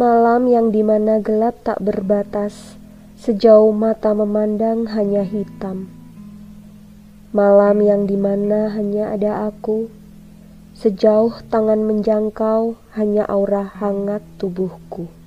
Malam yang di mana gelap tak berbatas, sejauh mata memandang hanya hitam. Malam yang di mana hanya ada aku, sejauh tangan menjangkau hanya aura hangat tubuhku.